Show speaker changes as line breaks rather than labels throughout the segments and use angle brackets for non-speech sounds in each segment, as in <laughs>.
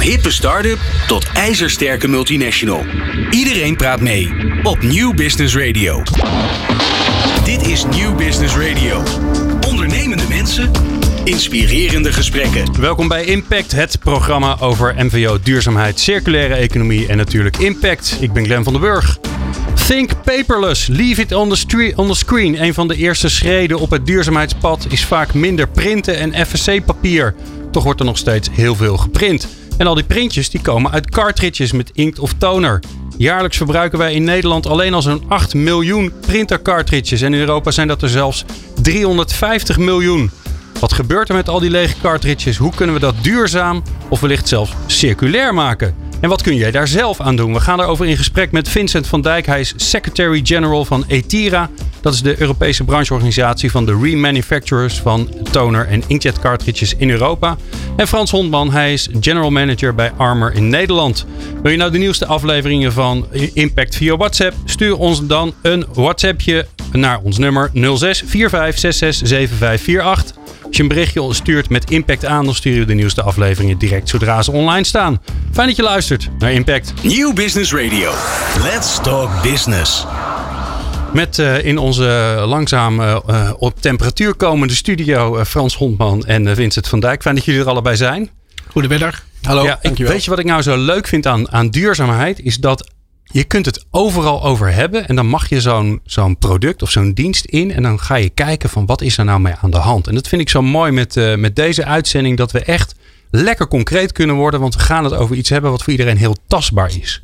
Van hippe start-up tot ijzersterke multinational. Iedereen praat mee op New Business Radio. Dit is New Business Radio. Ondernemende mensen, inspirerende gesprekken.
Welkom bij Impact, het programma over MVO, duurzaamheid, circulaire economie en natuurlijk impact. Ik ben Glenn van den Burg. Think paperless, leave it on the, on the screen. Een van de eerste schreden op het duurzaamheidspad is vaak minder printen en FSC-papier. Toch wordt er nog steeds heel veel geprint. En al die printjes die komen uit cartridges met inkt of toner. Jaarlijks verbruiken wij in Nederland alleen al zo'n 8 miljoen printercartridges. En in Europa zijn dat er zelfs 350 miljoen. Wat gebeurt er met al die lege cartridges? Hoe kunnen we dat duurzaam of wellicht zelfs circulair maken? En wat kun jij daar zelf aan doen? We gaan daarover in gesprek met Vincent van Dijk. Hij is Secretary-General van ETIRA. Dat is de Europese brancheorganisatie van de remanufacturers van toner- en inkjet cartridges in Europa. En Frans Hondman, hij is General Manager bij Armor in Nederland. Wil je nou de nieuwste afleveringen van Impact via WhatsApp? Stuur ons dan een WhatsAppje naar ons nummer 06 45 7548. Als je een berichtje stuurt met Impact aan, dan sturen we de nieuwste afleveringen direct zodra ze online staan. Fijn dat je luistert naar Impact.
New Business Radio. Let's talk business.
Met uh, in onze langzaam uh, op temperatuur komende studio uh, Frans Hondman en Vincent van Dijk. Fijn dat jullie er allebei zijn.
Goedemiddag.
Hallo. Ja, ik, weet je wat ik nou zo leuk vind aan, aan duurzaamheid? Is dat je kunt het overal over hebben. En dan mag je zo'n product of zo'n dienst in. En dan ga je kijken van wat is er nou mee aan de hand. En dat vind ik zo mooi met, uh, met deze uitzending. Dat we echt lekker concreet kunnen worden. Want we gaan het over iets hebben wat voor iedereen heel tastbaar is.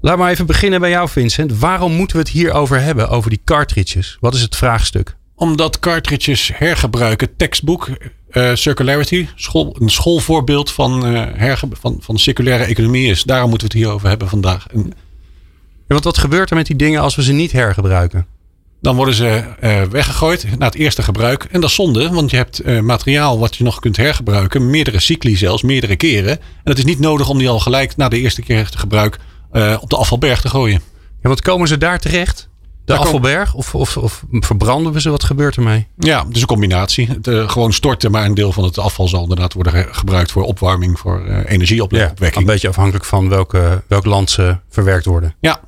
Laat maar even beginnen bij jou Vincent. Waarom moeten we het hier over hebben? Over die cartridges. Wat is het vraagstuk?
Omdat cartridges hergebruiken. Textbook, uh, circularity. School, een schoolvoorbeeld van, herge van, van circulaire economie is. Daarom moeten we het hier over hebben vandaag.
Want wat gebeurt er met die dingen als we ze niet hergebruiken?
Dan worden ze uh, weggegooid na het eerste gebruik. En dat is zonde, want je hebt uh, materiaal wat je nog kunt hergebruiken. Meerdere cycli zelfs, meerdere keren. En het is niet nodig om die al gelijk na de eerste keer te gebruik uh, op de afvalberg te gooien.
Ja, wat komen ze daar terecht? De daar afvalberg? Of, of, of, verbranden we ze? Wat gebeurt ermee?
Ja, dus een combinatie. Het, uh, gewoon storten, maar een deel van het afval zal inderdaad worden gebruikt voor opwarming, voor uh, energieopwekking.
Ja, een beetje afhankelijk van welke, welk land ze verwerkt worden.
Ja,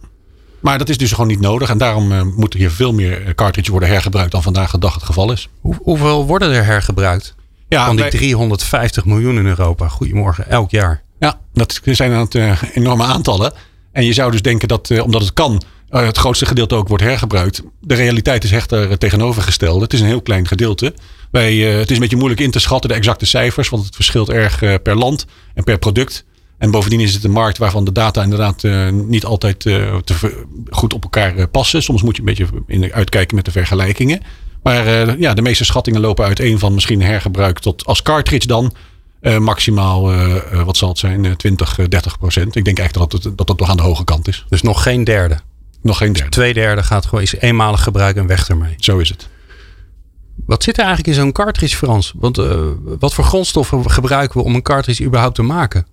maar dat is dus gewoon niet nodig. En daarom uh, moeten hier veel meer cartridges worden hergebruikt dan vandaag de dag het geval is.
Hoe, hoeveel worden er hergebruikt? Ja, van die wij... 350 miljoen in Europa. Goedemorgen, elk jaar.
Ja, dat zijn het uh, enorme aantallen. En je zou dus denken dat uh, omdat het kan, het grootste gedeelte ook wordt hergebruikt. De realiteit is echt er tegenovergesteld. Het is een heel klein gedeelte. Wij, het is een beetje moeilijk in te schatten, de exacte cijfers. Want het verschilt erg per land en per product. En bovendien is het een markt waarvan de data inderdaad uh, niet altijd uh, te goed op elkaar uh, passen. Soms moet je een beetje in uitkijken met de vergelijkingen. Maar ja, de meeste schattingen lopen uiteen van misschien hergebruik tot als cartridge dan. maximaal, wat zal het zijn, 20, 30 procent. Ik denk eigenlijk dat het, dat dat nog aan de hoge kant is.
Dus nog geen derde?
Nog geen derde.
Dus twee derde gaat gewoon is eenmalig gebruik en weg ermee.
Zo is het.
Wat zit er eigenlijk in zo'n cartridge, Frans? Want wat voor grondstoffen gebruiken we om een cartridge überhaupt te maken?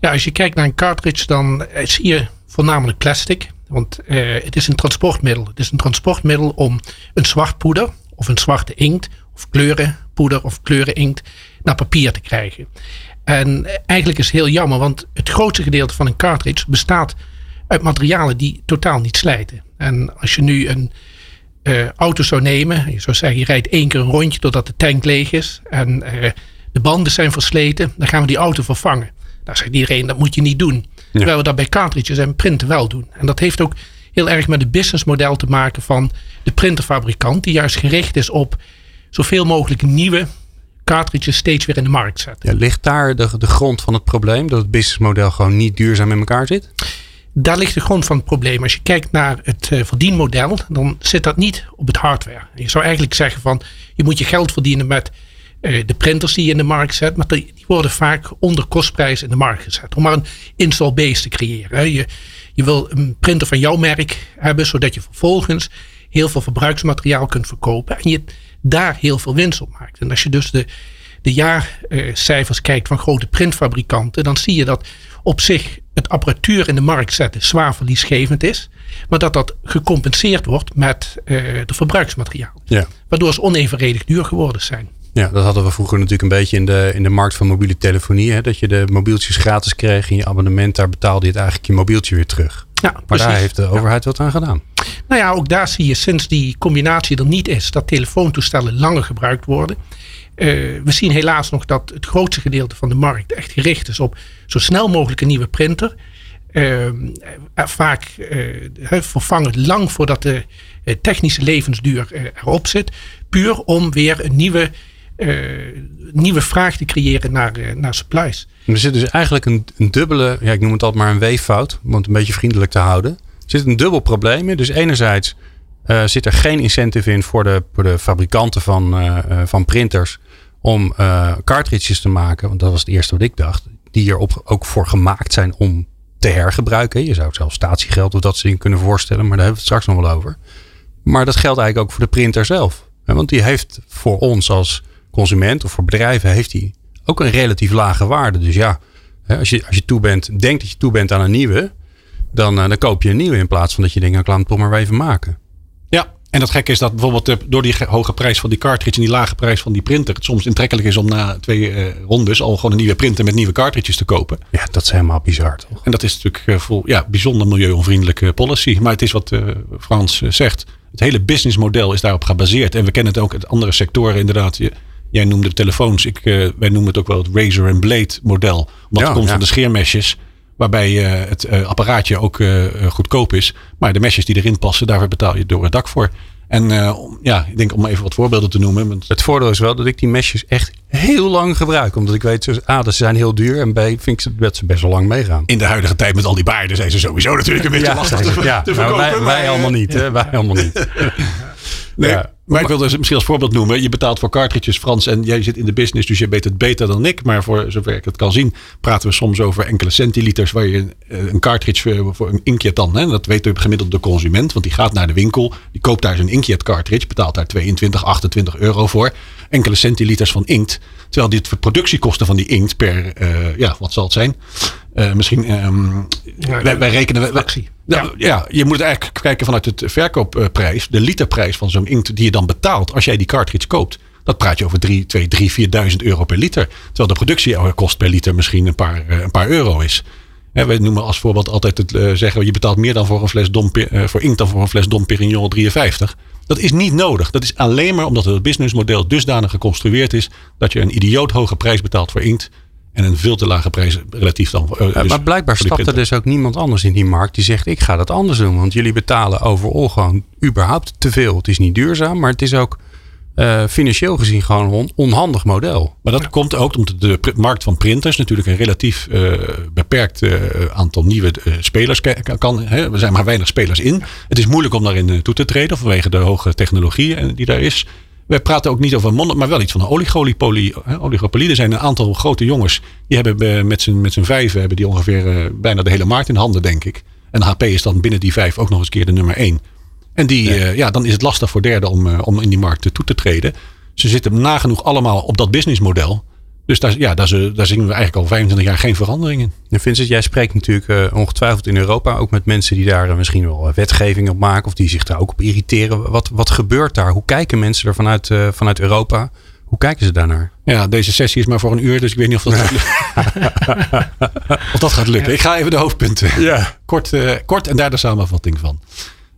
Ja, als je kijkt naar een cartridge, dan zie je voornamelijk plastic. Want uh, het is een transportmiddel. Het is een transportmiddel om een zwart poeder of een zwarte inkt of kleurenpoeder of kleureninkt naar papier te krijgen. En eigenlijk is het heel jammer, want het grootste gedeelte van een cartridge bestaat uit materialen die totaal niet slijten. En als je nu een uh, auto zou nemen, je zou zeggen je rijdt één keer een rondje totdat de tank leeg is en uh, de banden zijn versleten, dan gaan we die auto vervangen. Daar zegt iedereen, dat moet je niet doen. Ja. Terwijl we dat bij cartridges en printen wel doen. En dat heeft ook heel erg met het businessmodel te maken van de printerfabrikant. Die juist gericht is op zoveel mogelijk nieuwe cartridges steeds weer in de markt zetten.
Ja, ligt daar de, de grond van het probleem? Dat het businessmodel gewoon niet duurzaam in elkaar zit?
Daar ligt de grond van het probleem. Als je kijkt naar het uh, verdienmodel, dan zit dat niet op het hardware. Je zou eigenlijk zeggen van je moet je geld verdienen met de printers die je in de markt zet, maar die, worden vaak onder kostprijs in de markt gezet. Om maar een install base te creëren. Je, je wil een printer van jouw merk hebben, zodat je vervolgens heel veel verbruiksmateriaal kunt verkopen en je daar heel veel winst op maakt. En als je dus de, de jaarcijfers kijkt van grote printfabrikanten, dan zie je dat op zich het apparatuur in de markt zetten zwaar verliesgevend is. Maar dat dat gecompenseerd wordt met uh, de verbruiksmateriaal.
Ja.
Waardoor ze onevenredig duur geworden zijn.
Ja, dat hadden we vroeger natuurlijk een beetje in de, in de markt van mobiele telefonie. Hè? Dat je de mobieltjes gratis kreeg in je abonnement. Daar betaalde je het eigenlijk je mobieltje weer terug.
Ja,
Maar
precies.
daar heeft de overheid wat aan gedaan.
Nou ja, ook daar zie je sinds die combinatie er niet is, dat telefoontoestellen langer gebruikt worden. Eh, we zien helaas nog dat het grootste gedeelte van de markt echt gericht is op zo snel mogelijk een nieuwe printer. Eh, eh, vaak eh, vervangen lang voordat de technische levensduur erop zit. Puur om weer een nieuwe, nieuwe vraag te creëren naar, eh, naar supplies.
Er zit dus eigenlijk een, een dubbele, ja, ik noem het altijd maar een weeffout, om het een beetje vriendelijk te houden. Er zit een dubbel probleem in. Dus enerzijds eh, zit er geen incentive in voor de, fabrikanten van, eh, eh, van printers om eh, cartridges te maken. Want dat was het eerste wat ik dacht. Die er op, ook voor gemaakt zijn om te hergebruiken. Je zou het zelfs statiegeld of dat soort dingen kunnen voorstellen. Maar daar hebben we het straks nog wel over. Maar dat geldt eigenlijk ook voor de printer zelf. Want die heeft voor ons als consument of voor bedrijven heeft die ook een relatief lage waarde. Dus ja, als je, als je toe bent, denkt dat je toe bent aan een nieuwe, dan, eh, dan koop je een nieuwe in plaats van dat je denkt, nou, ik laat toch maar even maken.
Ja, en het gekke is dat bijvoorbeeld eh, door die ge- hoge prijs van die cartridge en die lage prijs van die printer, het soms intrekkelijk is om na twee eh, rondes al gewoon een nieuwe printer met nieuwe cartridges te kopen.
Ja, dat is helemaal bizar toch?
En dat is natuurlijk vol, ja, bijzonder milieuonvriendelijke policy. Maar het is wat Frans zegt. Het hele businessmodel is daarop gebaseerd. En we kennen het ook uit andere sectoren inderdaad. Je- Jij noemde de telefoons. Ik, eh, wij noemen het ook wel het razor and blade model. Omdat
Ja,
het komt
ja.
van de scheermesjes. Waarbij eh, het eh, apparaatje ook goedkoop is. Maar de mesjes die erin passen, daar betaal je door het dak voor. En om- ja, ik denk om even wat voorbeelden te noemen. want-
Het voordeel is wel dat ik die mesjes echt heel lang gebruik. Omdat ik weet, ze- A, dat ze zijn heel duur. En B, vind ik ze- dat ze best wel lang meegaan.
In de huidige tijd met al die baarden zijn ze sowieso natuurlijk een <laughs> beetje lastig te,
ja,
te
nou,
verkopen.
wij, wij allemaal niet. Hè? Wij allemaal niet.
Nee. Maar ik wilde misschien als voorbeeld noemen. Je betaalt voor cartridges Frans en jij zit in de business, dus je weet het beter dan ik. Maar voor zover ik het kan zien, praten we soms over enkele centiliters waar je eh, een cartridge voor, voor een inkjet dan. Hè, dat weet de gemiddelde consument, want die gaat naar de winkel, die koopt daar zijn inkjet cartridge, betaalt daar 22, 28 euro voor. Enkele centiliters van inkt. Terwijl dit productiekosten van die inkt per, eh, ja, wat zal het zijn? Eh, misschien, ehm,
Ja,
wij, wij rekenen... wij-
fractie.
ja, ja, je moet eigenlijk kijken vanuit het verkoopprijs. De literprijs van zo'n inkt die je dan betaalt als jij die cartridge koopt. Dat praat je over 3, 2, 3, 4.000 euro per liter. Terwijl de productiekost per liter misschien een paar, eh, een paar euro is. Hè, wij noemen als voorbeeld altijd het eh, zeggen... je betaalt meer dan voor, een fles Dom, voor inkt dan voor een fles Dom Perignon 53. Dat is niet nodig. Dat is alleen maar omdat het businessmodel dusdanig geconstrueerd is... dat je een idioot hoge prijs betaalt voor inkt... en een veel te lage prijs relatief dan... eh, dus
maar blijkbaar stapt er dus ook niemand anders in die markt die zegt: Ik ga dat anders doen. Want jullie betalen overal gewoon überhaupt te veel. Het is niet duurzaam, maar het is ook eh, financieel gezien gewoon een on- onhandig model.
Maar dat komt ook omdat de markt van printers natuurlijk een relatief eh, beperkt aantal nieuwe spelers kan. Hè. Er zijn maar weinig spelers in. Het is moeilijk om daarin toe te treden vanwege de hoge technologie die daar is. We praten ook niet over monden, maar wel iets van een oligopolie. oligopolie. Er zijn een aantal grote jongens die hebben eh, met z'n met z'n vijven hebben die ongeveer eh, bijna de hele markt in handen, denk ik. En HP is dan binnen die vijf ook nog eens keer de nummer één. En die, ja. ja, dan is het lastig voor derden om, eh, om in die markt toe te treden. Ze zitten nagenoeg allemaal op dat businessmodel. Dus daar, ja, daar, zien we eigenlijk al 25 jaar geen verandering in.
En Vincent, jij spreekt natuurlijk eh, ongetwijfeld in Europa ook met mensen die daar eh, misschien wel eh, wetgeving op maken of die zich daar ook op irriteren. Wat, wat gebeurt daar? Hoe kijken mensen er vanuit, vanuit Europa? Hoe kijken ze daarnaar?
Ja, deze sessie is maar voor een uur, dus ik weet niet of dat, gaat lukken. <laughs> of dat gaat lukken. Ik ga even de hoofdpunten.
Ja.
Kort, kort en daar de samenvatting van.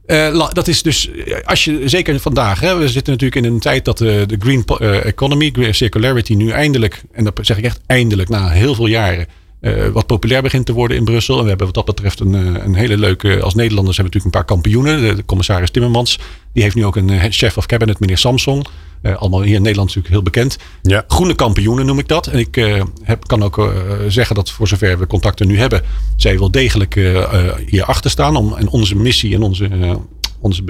Eh, dat is dus, eh, als je zeker vandaag, hè, we zitten natuurlijk in een tijd dat eh, de green economy, circularity nu eindelijk, en dat zeg ik echt eindelijk na heel veel jaren, wat populair begint te worden in Brussel. En we hebben wat dat betreft een, een hele leuke, als Nederlanders hebben we natuurlijk een paar kampioenen. De, de commissaris Timmermans, die heeft nu ook een chef of cabinet, meneer Samson. Eh, allemaal hier in Nederland natuurlijk heel bekend.
Ja.
Groene kampioenen noem ik dat. En ik eh, heb, kan ook eh, zeggen dat voor zover we contacten nu hebben, zij wel degelijk eh, hierachter staan om en onze missie en onze, onze,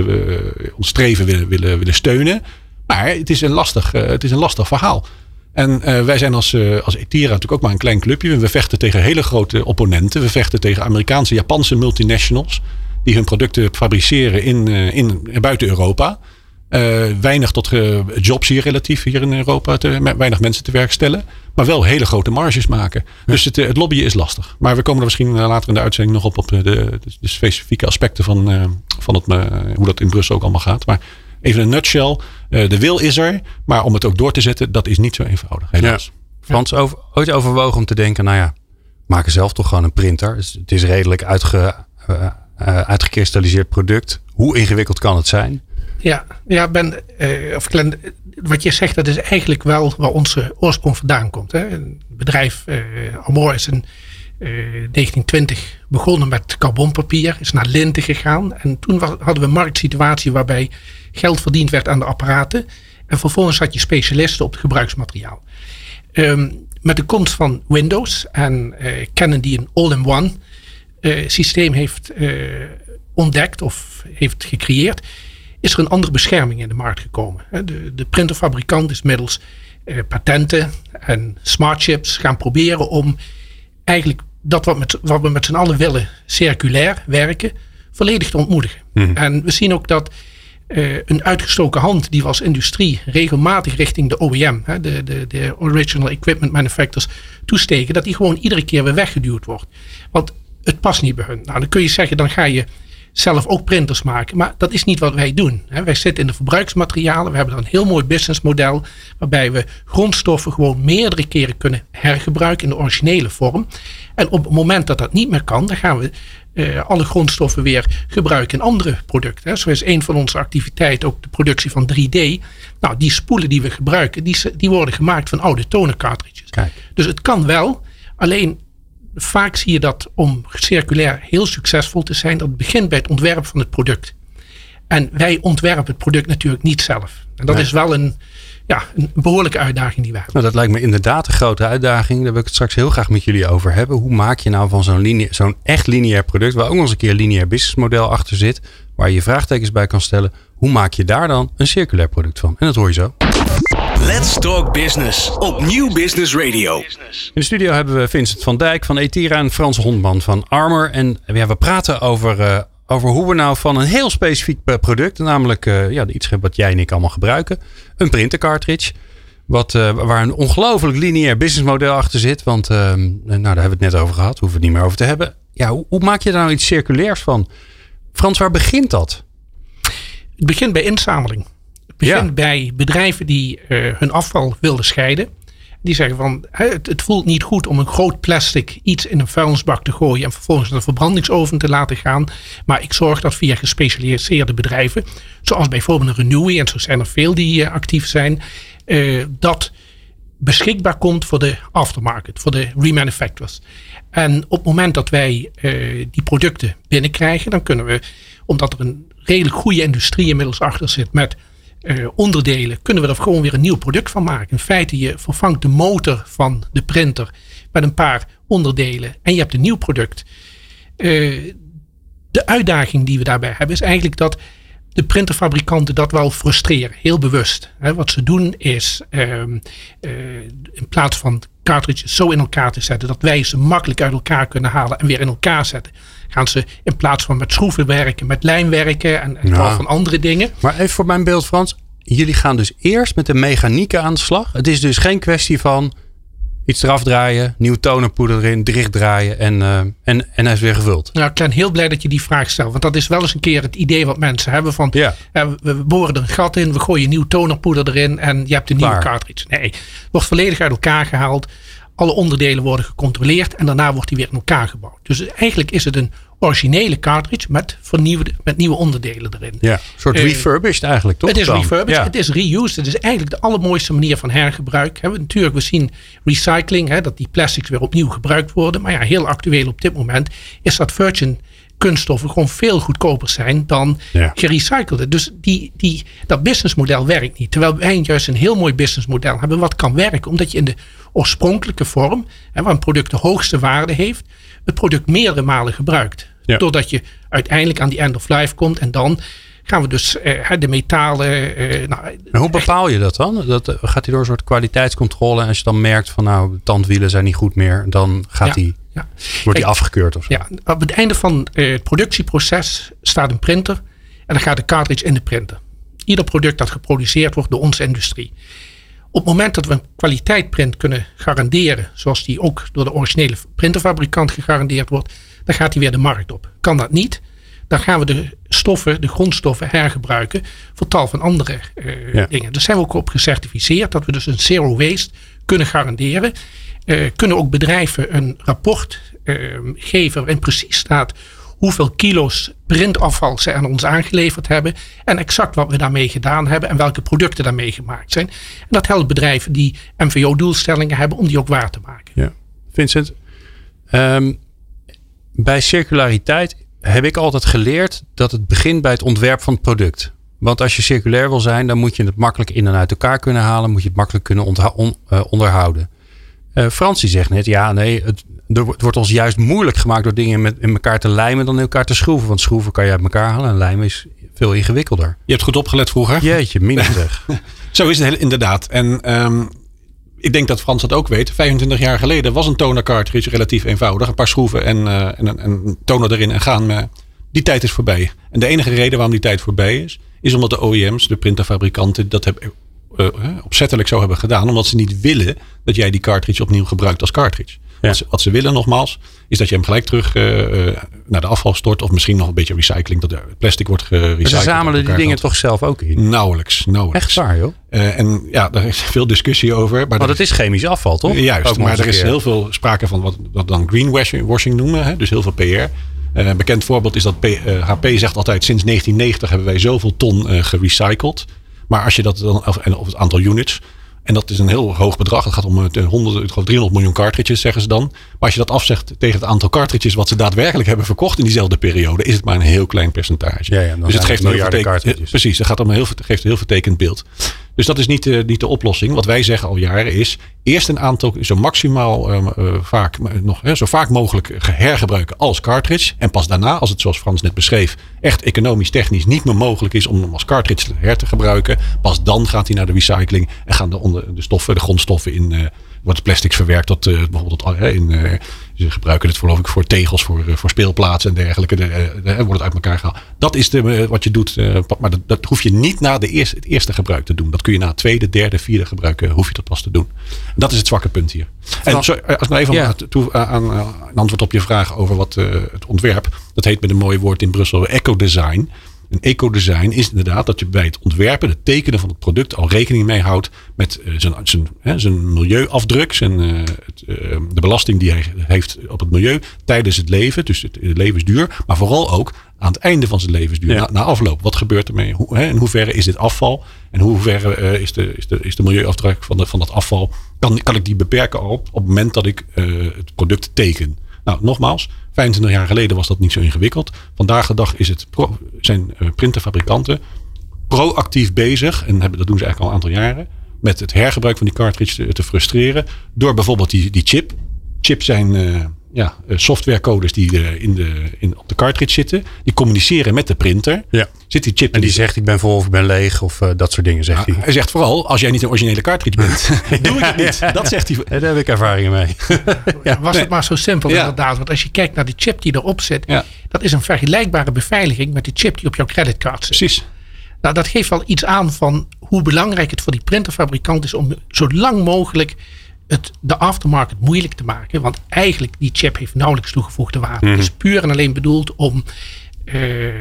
ons streven willen, willen, willen steunen. Maar het is een lastig, het is een lastig verhaal. En wij zijn als, als Etira natuurlijk ook maar een klein clubje. We vechten tegen hele grote opponenten. We vechten tegen Amerikaanse, Japanse multinationals. Die hun producten fabriceren in, in, buiten Europa. Eh, weinig tot eh, jobs hier relatief hier in Europa. Te, weinig mensen te werk stellen. Maar wel hele grote marges maken. Dus het, eh, het lobbyen is lastig. Maar we komen er misschien later in de uitzending nog op. Op de, de, de specifieke aspecten van, van het, hoe dat in Brussel ook allemaal gaat. Maar even een nutshell. Uh, de wil is er, maar om het ook door te zetten, dat is niet zo eenvoudig. Helaas. Ja.
Frans, over, ooit overwogen om te denken, nou ja, maken zelf toch gewoon een printer. Dus het is redelijk uitge, uh, uitgekristalliseerd product. Hoe ingewikkeld kan het zijn?
Ja, ja ben, uh, of Glenn, wat je zegt, dat is eigenlijk wel waar onze oorsprong vandaan komt. Hè. Het bedrijf uh, Amor is in 1920 begonnen met carbonpapier, is naar linten gegaan. En toen hadden we een marktsituatie waarbij geld verdiend werd aan de apparaten. En vervolgens had je specialisten op het gebruiksmateriaal. Um, met de komst van Windows en uh, Canon die een all-in-one systeem heeft ontdekt of heeft gecreëerd, is er een andere bescherming in de markt gekomen. De, de printerfabrikant is middels patenten en smart chips gaan proberen om eigenlijk dat wat, met, wat we met z'n allen willen, circulair werken, volledig te ontmoedigen. Mhm. En we zien ook dat uh, een uitgestoken hand die we als industrie regelmatig richting de OEM, hè, de, de, de Original Equipment Manufacturers, toesteken, dat die gewoon iedere keer weer weggeduwd wordt. Want het past niet bij hun. Nou, dan kun je zeggen, dan ga je zelf ook printers maken. Maar dat is niet wat wij doen. Wij zitten in de verbruiksmaterialen. We hebben dan een heel mooi businessmodel. Waarbij we grondstoffen gewoon meerdere keren kunnen hergebruiken in de originele vorm. En op het moment dat dat niet meer kan, dan gaan we uh, alle grondstoffen weer gebruiken in andere producten. Hè. Zo is een van onze activiteiten ook de productie van 3D. Nou, die spoelen die we gebruiken, die, die worden gemaakt van oude toner cartridges. Kijk. Dus het kan wel. Alleen vaak zie je dat om circulair heel succesvol te zijn, dat begint bij het ontwerp van het product. En wij ontwerpen het product natuurlijk niet zelf. En dat is wel een, ja, een behoorlijke uitdaging die wij hebben.
Nou, dat lijkt me inderdaad een grote uitdaging. Daar wil ik het straks heel graag met jullie over hebben. Hoe maak je nou van zo'n zo'n echt lineair product, waar ook nog eens een keer een lineair businessmodel achter zit, waar je vraagtekens bij kan stellen. Hoe maak je daar dan een circulair product van? En dat hoor je zo.
Let's Talk Business op Nieuw Business Radio. In
de studio hebben we Vincent van Dijk van Etira en Frans Hondman van Armor. En ja, we praten over, uh, over hoe we nou van een heel specifiek product, namelijk uh, ja, iets wat jij en ik allemaal gebruiken, een printer cartridge. Wat, uh, waar een ongelooflijk lineair businessmodel achter zit. Want ehm, nou, daar hebben we het net over gehad. Hoeven we het niet meer over te hebben. Ja, hoe, hoe maak je daar nou iets circulairs van? Frans, waar begint dat?
Het begint bij inzameling begint bij bedrijven die uh, hun afval wilden scheiden. Die zeggen van het, het, voelt niet goed om een groot plastic iets in een vuilnisbak te gooien en vervolgens naar de verbrandingsoven te laten gaan. Maar ik zorg dat via gespecialiseerde bedrijven, zoals bijvoorbeeld een Renewy, en zo zijn er veel die uh, actief zijn, uh, dat beschikbaar komt voor de aftermarket, voor de remanufacturers. En op het moment dat wij die producten binnenkrijgen, dan kunnen we, omdat er een redelijk goede industrie inmiddels achter zit met uh, onderdelen, kunnen we er gewoon weer een nieuw product van maken. In feite, je vervangt de motor van de printer met een paar onderdelen en je hebt een nieuw product. Uh, de uitdaging die we daarbij hebben is eigenlijk dat de printerfabrikanten dat wel frustreren, heel bewust. wat ze doen is uh, in plaats van cartridges zo in elkaar te zetten dat wij ze makkelijk uit elkaar kunnen halen en weer in elkaar zetten, gaan ze in plaats van met schroeven werken, met lijm werken en, en van andere dingen.
Maar even voor mijn beeld, Frans. Jullie gaan dus eerst met de mechanieken aan de slag. Het is dus geen kwestie van iets eraf draaien, nieuw tonerpoeder erin, dichtdraaien en, uh, en, en hij is weer gevuld.
Nou, ik ben heel blij dat je die vraag stelt. Want dat is wel eens een keer het idee wat mensen hebben van ja. uh, we boren er een gat in, we gooien nieuw tonerpoeder erin en je hebt een nieuwe cartridge. Nee, wordt volledig uit elkaar gehaald. Alle onderdelen worden gecontroleerd en daarna wordt die weer in elkaar gebouwd. Dus eigenlijk is het een originele cartridge met, vernieuwde, met nieuwe onderdelen erin.
Ja, een soort uh, refurbished eigenlijk, toch?
Het is refurbished, het is reused. Het is eigenlijk de allermooiste manier van hergebruik. He, natuurlijk, we zien recycling, hè, dat die plastics weer opnieuw gebruikt worden. Maar ja, heel actueel op dit moment is dat virgin kunststoffen gewoon veel goedkoper zijn dan ja. gerecyclede. Dus die, die, dat businessmodel werkt niet. Terwijl wij juist een heel mooi businessmodel hebben wat kan werken. Omdat je in de oorspronkelijke vorm, hè, waar een product de hoogste waarde heeft, het product meerdere malen gebruikt. Ja. Doordat je uiteindelijk aan die end of life komt en dan gaan we dus uh, de metalen. Uh, nou,
hoe bepaal je dat dan? Dat, gaat hij door een soort kwaliteitscontrole en als je dan merkt van nou, de tandwielen zijn niet goed meer, dan gaat hij. Ja. Wordt hij afgekeurd of zo?
Ja, op het einde van uh, het productieproces staat een printer en dan gaat de cartridge in de printer. Ieder product dat geproduceerd wordt door onze industrie. Op het moment dat we een kwaliteitprint kunnen garanderen, zoals die ook door de originele printerfabrikant gegarandeerd wordt, dan gaat hij weer de markt op. Kan dat niet, dan gaan we de stoffen, de grondstoffen hergebruiken voor tal van andere uh, ja. dingen. Daar zijn we ook op gecertificeerd dat we dus een zero waste kunnen garanderen. Uh, kunnen ook bedrijven een rapport uh, geven waarin precies staat hoeveel kilo's printafval ze aan ons aangeleverd hebben. En exact wat we daarmee gedaan hebben en welke producten daarmee gemaakt zijn. En dat helpt bedrijven die MVO-doelstellingen hebben om die ook waar te maken.
Ja. Vincent, um, bij circulariteit heb ik altijd geleerd dat het begint bij het ontwerp van het product. Want als je circulair wil zijn, dan moet je het makkelijk in en uit elkaar kunnen halen. Moet je het makkelijk kunnen uh, onderhouden. Uh, Frans die zegt net, ja nee, het, er wordt ons juist moeilijk gemaakt door dingen met, in elkaar te lijmen dan in elkaar te schroeven. Want schroeven kan je uit elkaar halen en lijmen is veel ingewikkelder.
Je hebt goed opgelet vroeger.
Jeetje, minder <laughs> zeg.
Zo is het inderdaad. En um, ik denk dat Frans dat ook weet. 25 jaar geleden was een toner cartridge relatief eenvoudig. Een paar schroeven en, uh, en, en toner erin en gaan. Maar die tijd is voorbij. En de enige reden waarom die tijd voorbij is, is omdat de OEM's, de printerfabrikanten, dat hebben, uh, opzettelijk zo hebben gedaan. Omdat ze niet willen dat jij die cartridge opnieuw gebruikt als cartridge. Wat, ze, wat, ze, willen nogmaals, is dat je hem gelijk terug uh, naar de afval stort. Of misschien nog een beetje recycling. Dat het plastic wordt gerecycled.
ze zamelen die dingen toch zelf ook in?
Nauwelijks, nauwelijks.
Echt waar joh?
Uh, en ja, daar is veel discussie over.
Maar, maar dat is chemisch afval toch?
Juist, ook maar er is heel veel sprake van wat we dan greenwashing noemen. Hè? Dus heel veel PR. een bekend voorbeeld is dat HP zegt altijd sinds 1990 hebben wij zoveel ton gerecycled. Maar als je dat dan, of, of het aantal units. En dat is een heel hoog bedrag. Het gaat om 100, eh, 300 miljoen cartridges, zeggen ze dan. Maar als je dat afzegt tegen het aantal cartridges wat ze daadwerkelijk hebben verkocht in diezelfde periode, is het maar een heel klein percentage.
Ja, ja,
dus het geeft een heel vertekend, Precies, het gaat om een heel, geeft een heel vertekend beeld. Dus dat is niet, niet de oplossing. Wat wij zeggen al jaren is, eerst een aantal zo maximaal uh, uh, vaak, nog, zo vaak mogelijk hergebruiken als cartridge. En pas daarna, als het zoals Frans net beschreef, echt economisch technisch niet meer mogelijk is om hem als cartridge her te gebruiken. Pas dan gaat hij naar de recycling en gaan de, onder, de stoffen, de grondstoffen in wordt plastics verwerkt tot uh, bijvoorbeeld in, uh, ze gebruiken het geloof ik voor tegels, voor, voor speelplaatsen en dergelijke. De, de, wordt het uit elkaar gehaald. Dat is de, wat je doet. maar dat, dat, hoef je niet na de eerste, het eerste gebruik te doen. Dat kun je na het tweede, derde, vierde gebruik hoef je dat pas te doen. En dat is het zwakke punt hier. En als ik nou even ja. toe, aan, aan antwoord op je vraag over wat het ontwerp. Dat heet met een mooi woord in Brussel eco-design. Een ecodesign is inderdaad dat je bij het ontwerpen, het tekenen van het product al rekening mee houdt met uh, zijn, zijn, hè, zijn milieuafdruk, zijn, uh, het, uh, de belasting die hij heeft op het milieu tijdens het leven, dus het, levensduur, maar vooral ook aan het einde van zijn levensduur, ja. na, na, afloop. Wat gebeurt ermee? Hoe, hè, in hoeverre is dit afval? En hoe hoeverre is, de, is, de, is de milieuafdruk van, de, van dat afval? Kan, kan ik die beperken al op het moment dat ik het product teken? Nou, nogmaals, 25 jaar geleden was dat niet zo ingewikkeld. Vandaag de dag is het zijn uh, printerfabrikanten proactief bezig, en hebben, dat doen ze eigenlijk al een aantal jaren, met het hergebruik van die cartridge te, te frustreren. Door bijvoorbeeld die, die chip. Chips zijn uh, ja, softwarecodes die uh, in de, in, op de cartridge zitten. Die communiceren met de printer.
Ja.
Zit die chip
en die zegt ik ben vol of ik ben leeg of uh, dat soort dingen zegt
ja,
hij.
Hij zegt vooral als jij niet een originele cartridge bent. <laughs> <laughs> doe ik het niet.
Ja,
dat zegt hij.
Daar heb ik ervaringen mee. <laughs>
ja, was nee. het maar zo simpel inderdaad. Want als je kijkt naar de chip die erop zit. Dat is een vergelijkbare beveiliging met de chip die op jouw creditcard zit.
Precies.
Nou, dat geeft wel iets aan van hoe belangrijk het voor die printerfabrikant is om zo lang mogelijk het, de aftermarket moeilijk te maken. Want eigenlijk die chip heeft nauwelijks toegevoegde waarde.
Mhm.
Het is puur en alleen bedoeld om, uh,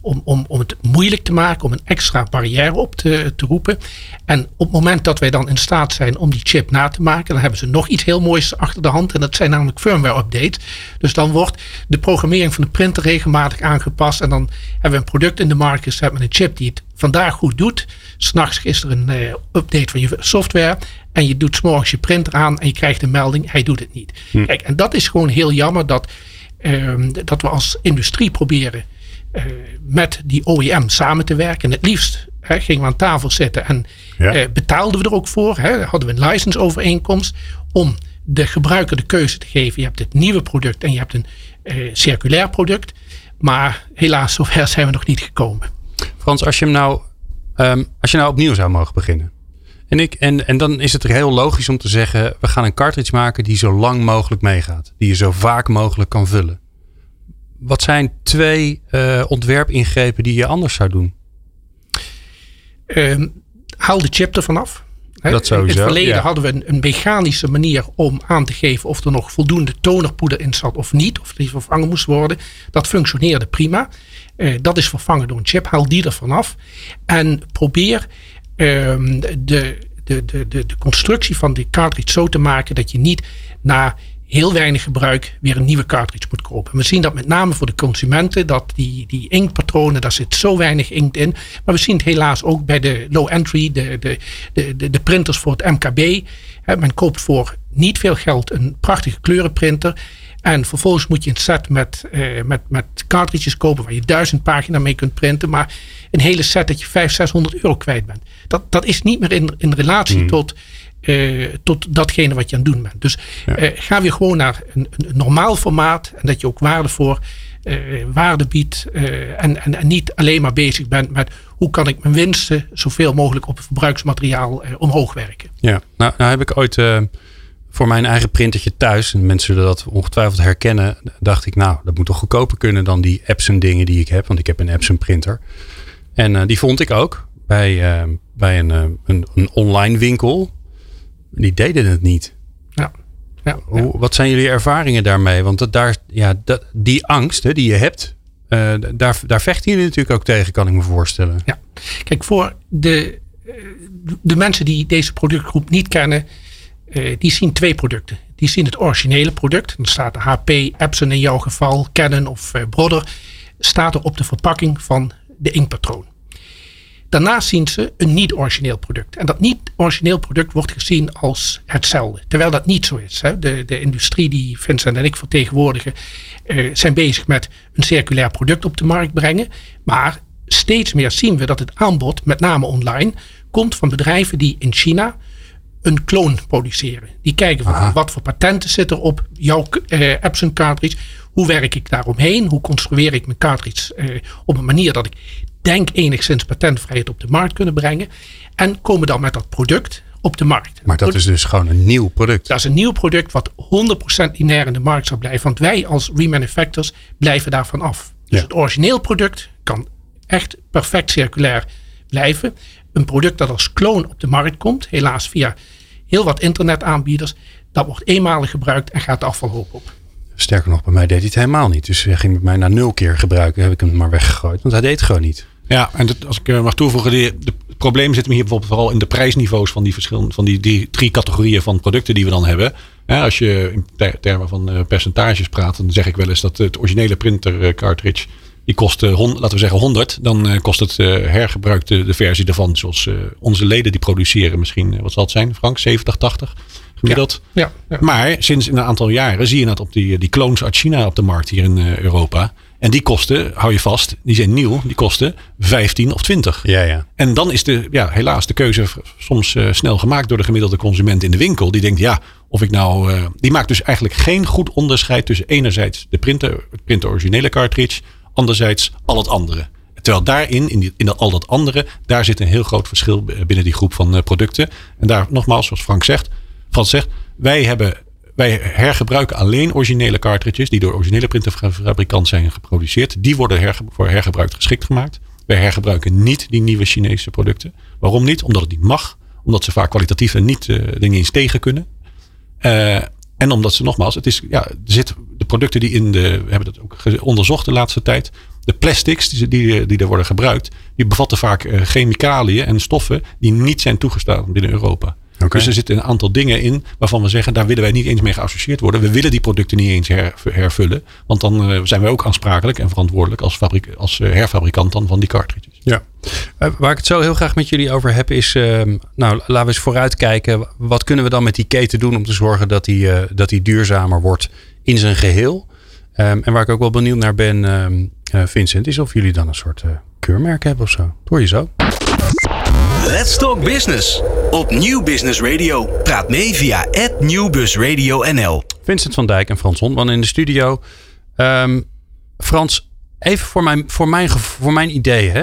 om, om, om het moeilijk te maken. Om een extra barrière op te, te roepen. En op het moment dat wij dan in staat zijn om die chip na te maken. Dan hebben ze nog iets heel moois achter de hand. En dat zijn namelijk firmware updates. Dus dan wordt de programmering van de printer regelmatig aangepast. En dan hebben we een product in de markt gezet met een chip die het vandaag goed doet. S'nachts is er een uh, update van je software. En je doet s'morgens je printer aan en je krijgt een melding, hij doet het niet.
Hm.
Kijk, en dat is gewoon heel jammer dat, uh, dat we als industrie proberen uh, met die OEM samen te werken. En het liefst hè, gingen we aan tafel zitten en
ja.
uh, betaalden we er ook voor. Hè, hadden we een license overeenkomst om de gebruiker de keuze te geven. Je hebt het nieuwe product en je hebt een circulair product. Maar helaas, zover zijn we nog niet gekomen.
Frans, als je, hem nou, um, als je nou opnieuw zou mogen beginnen. En, ik, en, en dan is het er heel logisch om te zeggen: we gaan een cartridge maken die zo lang mogelijk meegaat. Die je zo vaak mogelijk kan vullen. Wat zijn twee uh, ontwerpingrepen die je anders zou doen?
Uh, haal de chip ervan af.
Dat sowieso,
In het verleden
ja.
hadden we een, een mechanische manier om aan te geven of er nog voldoende tonerpoeder in zat of niet. Of die vervangen moest worden. Dat functioneerde prima. Eh, dat is vervangen door een chip. Haal die er vanaf. En probeer ehm, de, de, de, de, constructie van die cartridge zo te maken dat je niet na heel weinig gebruik weer een nieuwe cartridge moet kopen. We zien dat met name voor de consumenten, dat die, die inktpatronen, daar zit zo weinig inkt in. Maar we zien het helaas ook bij de low entry, de, de, de, de, printers voor het MKB. Men koopt voor niet veel geld een prachtige kleurenprinter. En vervolgens moet je een set met, eh, met, met cartridges kopen waar je duizend pagina mee kunt printen. Maar een hele set dat je 500, 600 euro kwijt bent. Dat, dat is niet meer in, in relatie tot, eh, tot datgene wat je aan het doen bent. Dus eh, ga weer gewoon naar een, een normaal formaat. En dat je ook waarde voor eh, waarde biedt. en, en, en niet alleen maar bezig bent met hoe kan ik mijn winsten zoveel mogelijk op het verbruiksmateriaal omhoog werken.
Ja, nou, nou heb ik ooit voor mijn eigen printertje thuis, en mensen zullen dat ongetwijfeld herkennen, dacht ik, nou, dat moet toch goedkoper kunnen dan die Epson dingen die ik heb, want ik heb een Epson printer. En die vond ik ook bij, bij een, een, een online winkel. Die deden het niet.
Ja. Ja,
wat zijn jullie ervaringen daarmee? Want dat, daar, ja, dat, die angst hè, die je hebt, eh, daar, daar vechten jullie natuurlijk ook tegen, kan ik me voorstellen.
Ja, kijk, voor de, eh, de mensen die deze productgroep niet kennen, eh, die zien twee producten. Die zien het originele product. Dan staat de HP, Epson in jouw geval, Canon of eh, Brother, staat er op de verpakking van de inkpatroon. Daarnaast zien ze een niet-origineel product. En dat niet-origineel product wordt gezien als hetzelfde. Terwijl dat niet zo is. Hè. De, de industrie die Vincent en ik vertegenwoordigen, eh, zijn bezig met een circulair product op de markt brengen. Maar steeds meer zien we dat het aanbod, met name online, komt van bedrijven die in China een kloon produceren. Die kijken van wat voor patenten zitten er op jouw eh, Epson cartridge. Hoe werk ik daaromheen? Hoe construeer ik mijn cartridge eh, op een manier dat ik denk enigszins patentvrijheid op de markt kunnen brengen. En komen dan met dat product op de markt.
Maar dat is dus gewoon een nieuw product.
Dat is een nieuw product wat 100% lineair in de markt zal blijven. Want wij als remanufacturers blijven daarvan af. Dus
Ja.
het origineel product kan echt perfect circulair blijven. Een product dat als kloon op de markt komt, helaas via heel wat internetaanbieders, dat wordt eenmalig gebruikt en gaat de afvalhoop op.
Sterker nog, bij mij deed hij het helemaal niet. Dus hij ging met mij na nul keer gebruiken. Heb ik hem maar weggegooid. Want hij deed het gewoon niet.
Ja, en dat, als ik eh, mag toevoegen, de, de problemen zitten hier bijvoorbeeld vooral in de prijsniveaus van die verschillende, van die, die drie categorieën van producten die we dan hebben. Ja, als je in ter- termen van eh, percentages praat, dan zeg ik wel eens dat het originele printer eh, cartridge, die kost, laten we zeggen 100. Dan kost het hergebruikte de versie daarvan, zoals onze leden die produceren misschien, wat zal het zijn Frank, 70, 80 gemiddeld.
Ja, ja.
Maar sinds een aantal jaren zie je dat op die, die clones uit China op de markt hier in Europa. En die kosten, hou je vast, die zijn nieuw, die kosten 15 of 20.
Ja, ja.
En dan is de, ja, helaas de keuze soms eh, snel gemaakt door de gemiddelde consument in de winkel. Die denkt, ja, of ik nou. eh, die maakt dus eigenlijk geen goed onderscheid tussen enerzijds de printer, het printer originele cartridge, anderzijds al het andere. Terwijl daarin, in, die, in al dat andere, daar zit een heel groot verschil b- binnen die groep van eh, producten. En daar nogmaals, zoals Frank zegt, Frans zegt, wij hebben. Wij hergebruiken alleen originele cartridges die door originele printerfabrikant zijn geproduceerd. Die worden voor hergebruik geschikt gemaakt. Wij hergebruiken niet die nieuwe Chinese producten. Waarom niet? Omdat het niet mag. Omdat ze vaak kwalitatief en niet eh, dingen eens tegen kunnen. Eh, en omdat ze nogmaals, het is, ja, zit de producten die in de, we hebben dat ook onderzocht de laatste tijd. De plastics die, die, die er worden gebruikt, die bevatten vaak eh, chemicaliën en stoffen die niet zijn toegestaan binnen Europa. Dus er zitten een aantal dingen in waarvan we zeggen, daar willen wij niet eens mee geassocieerd worden. We willen die producten niet eens her- hervullen. Want dan eh, zijn wij ook aansprakelijk en verantwoordelijk als, fabrik, als eh, herfabrikant dan van die cartridges.
Ja. Eh, waar ik het zo heel graag met jullie over heb is, ehm, nou laten we eens vooruitkijken. Wat kunnen we dan met die keten doen om te zorgen dat die, dat die duurzamer wordt in zijn geheel? Ehm, en waar ik ook wel benieuwd naar ben, ehm, eh, Vincent, is of jullie dan een soort keurmerk hebben of zo. Dat hoor je zo.
Let's Talk Business. Op Nieuw Business Radio. Praat mee via @nieuwbusradio_nl.
Vincent van Dijk en Frans Hondman in de studio. Ehm, Frans, even voor mijn, voor mijn, voor mijn idee. Hè?